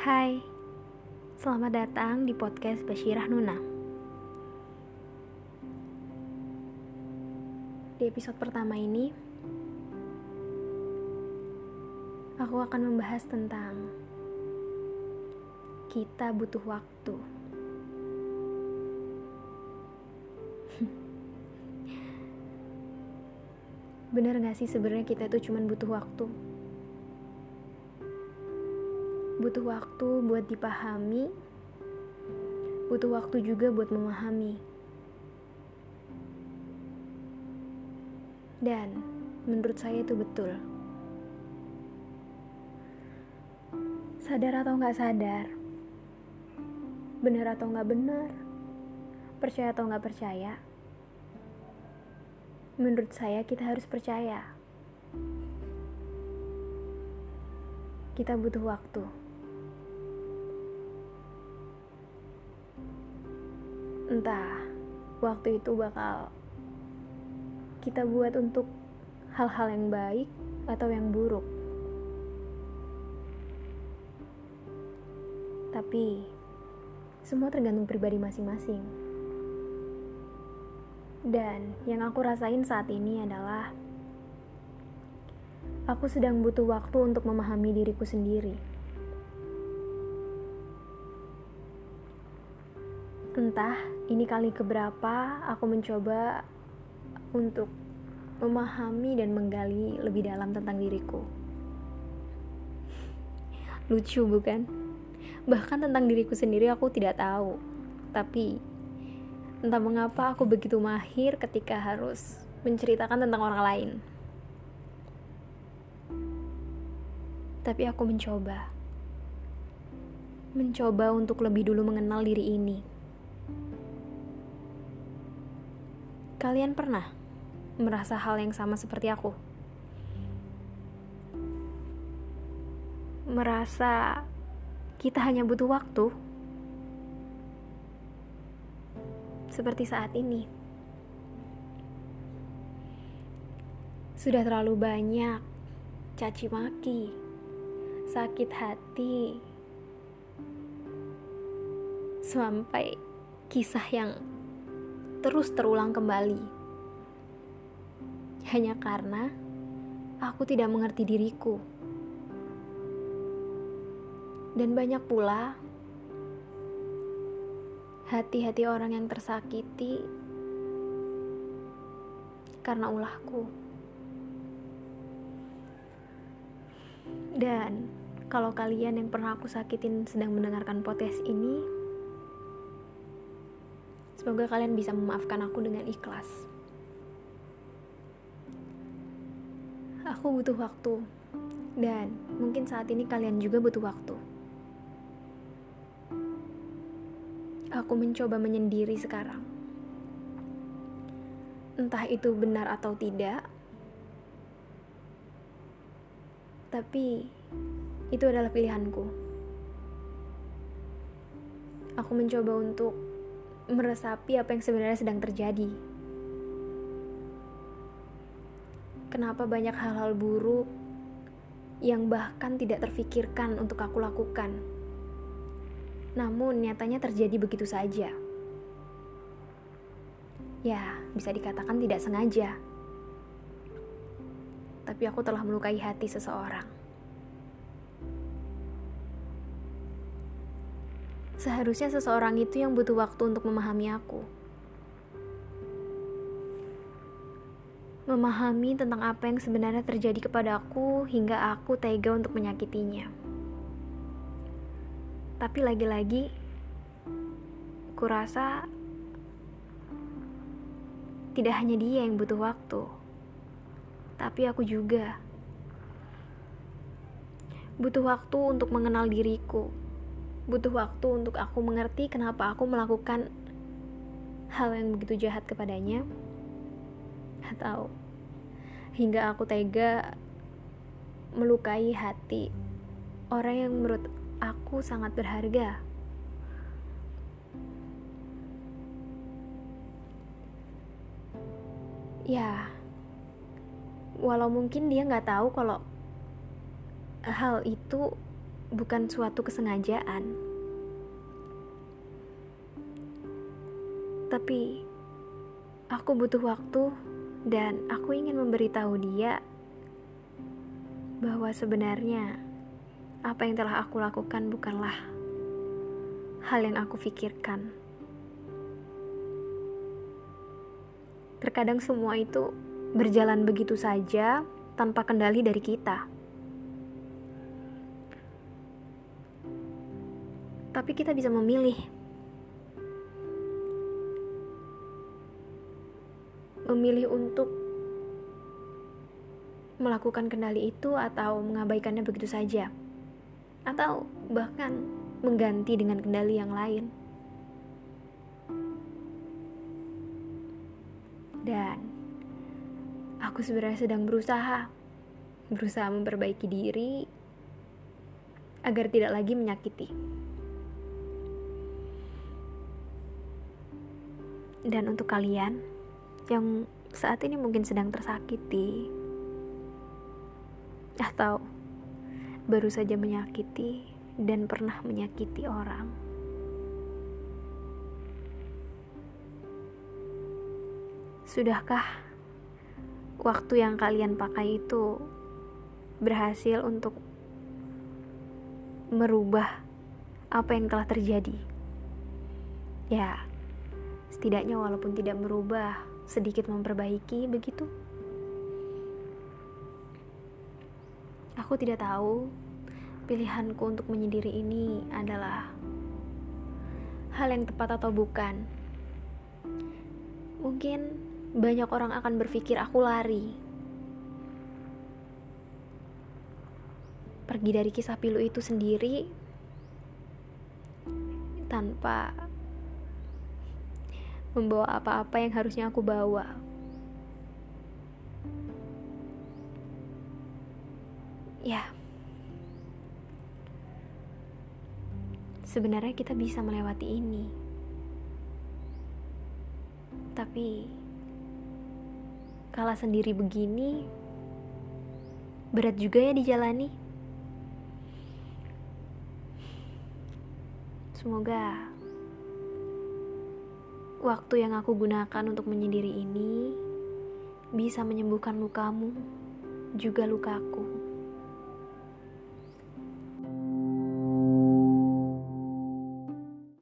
Hai, selamat datang di podcast Basyirah Nuna. Di episode pertama ini, aku akan membahas tentang kita butuh waktu. Bener gak sih sebenarnya kita itu cuma butuh waktu? Butuh waktu buat dipahami, butuh waktu juga buat memahami. Dan menurut saya itu betul. Sadar atau nggak sadar, benar atau nggak benar, percaya atau nggak percaya, menurut saya kita harus percaya. Kita butuh waktu. Entah waktu itu bakal kita buat untuk hal-hal yang baik atau yang buruk. Tapi semua tergantung pribadi masing-masing. Dan yang aku rasain saat ini adalah aku sedang butuh waktu untuk memahami diriku sendiri. Entah ini kali keberapa aku mencoba untuk memahami dan menggali lebih dalam tentang diriku. Lucu bukan? Bahkan tentang diriku sendiri aku tidak tahu. Tapi entah mengapa aku begitu mahir ketika harus menceritakan tentang orang lain. Tapi aku mencoba. Mencoba untuk lebih dulu mengenal diri ini Kalian pernah merasa hal yang sama seperti aku? Merasa kita hanya butuh waktu? Seperti saat ini. Sudah terlalu banyak caci maki, sakit hati, sampai kisah yang terus terulang kembali. Hanya karena aku tidak mengerti diriku. Dan banyak pula hati-hati orang yang tersakiti karena ulahku. Dan kalau kalian yang pernah aku sakitin sedang mendengarkan podcast ini, Semoga kalian bisa memaafkan aku dengan ikhlas. Aku butuh waktu, dan mungkin saat ini kalian juga butuh waktu. Aku mencoba menyendiri sekarang. Entah itu benar atau tidak, tapi itu adalah pilihanku. Aku mencoba untuk meresapi apa yang sebenarnya sedang terjadi. Kenapa banyak hal-hal buruk yang bahkan tidak terfikirkan untuk aku lakukan, namun nyatanya terjadi begitu saja. Ya, bisa dikatakan tidak sengaja, tapi aku telah melukai hati seseorang. Seharusnya seseorang itu yang butuh waktu untuk memahami aku. Memahami tentang apa yang sebenarnya terjadi kepada aku hingga aku tega untuk menyakitinya. Tapi lagi-lagi, kurasa tidak hanya dia yang butuh waktu, tapi aku juga butuh waktu untuk mengenal diriku butuh waktu untuk aku mengerti kenapa aku melakukan hal yang begitu jahat kepadanya atau hingga aku tega melukai hati orang yang menurut aku sangat berharga. Ya, walau mungkin dia nggak tahu kalau hal itu bukan suatu kesengajaan. Tapi aku butuh waktu dan aku ingin memberitahu dia bahwa sebenarnya apa yang telah aku lakukan bukanlah hal yang aku pikirkan. Terkadang semua itu berjalan begitu saja tanpa kendali dari kita. Tapi kita bisa memilih. Memilih untuk melakukan kendali itu atau mengabaikannya begitu saja. Atau bahkan mengganti dengan kendali yang lain. Dan aku sebenarnya sedang berusaha, berusaha memperbaiki diri agar tidak lagi menyakiti. Dan untuk kalian yang saat ini mungkin sedang tersakiti atau baru saja menyakiti dan pernah menyakiti orang. Sudahkah waktu yang kalian pakai itu berhasil untuk merubah apa yang telah terjadi? Ya, setidaknya walaupun tidak merubah, sedikit memperbaiki begitu. Aku tidak tahu pilihanku untuk menyendiri ini adalah hal yang tepat atau bukan. Mungkin banyak orang akan berpikir aku lari. Pergi dari kisah pilu itu sendiri tanpa membawa apa-apa yang harusnya aku bawa. Ya, sebenarnya kita bisa melewati ini, tapi Kala sendiri begini, berat juga ya dijalani. Semoga waktu yang aku gunakan untuk menyendiri ini bisa menyembuhkan lukamu, juga lukaku.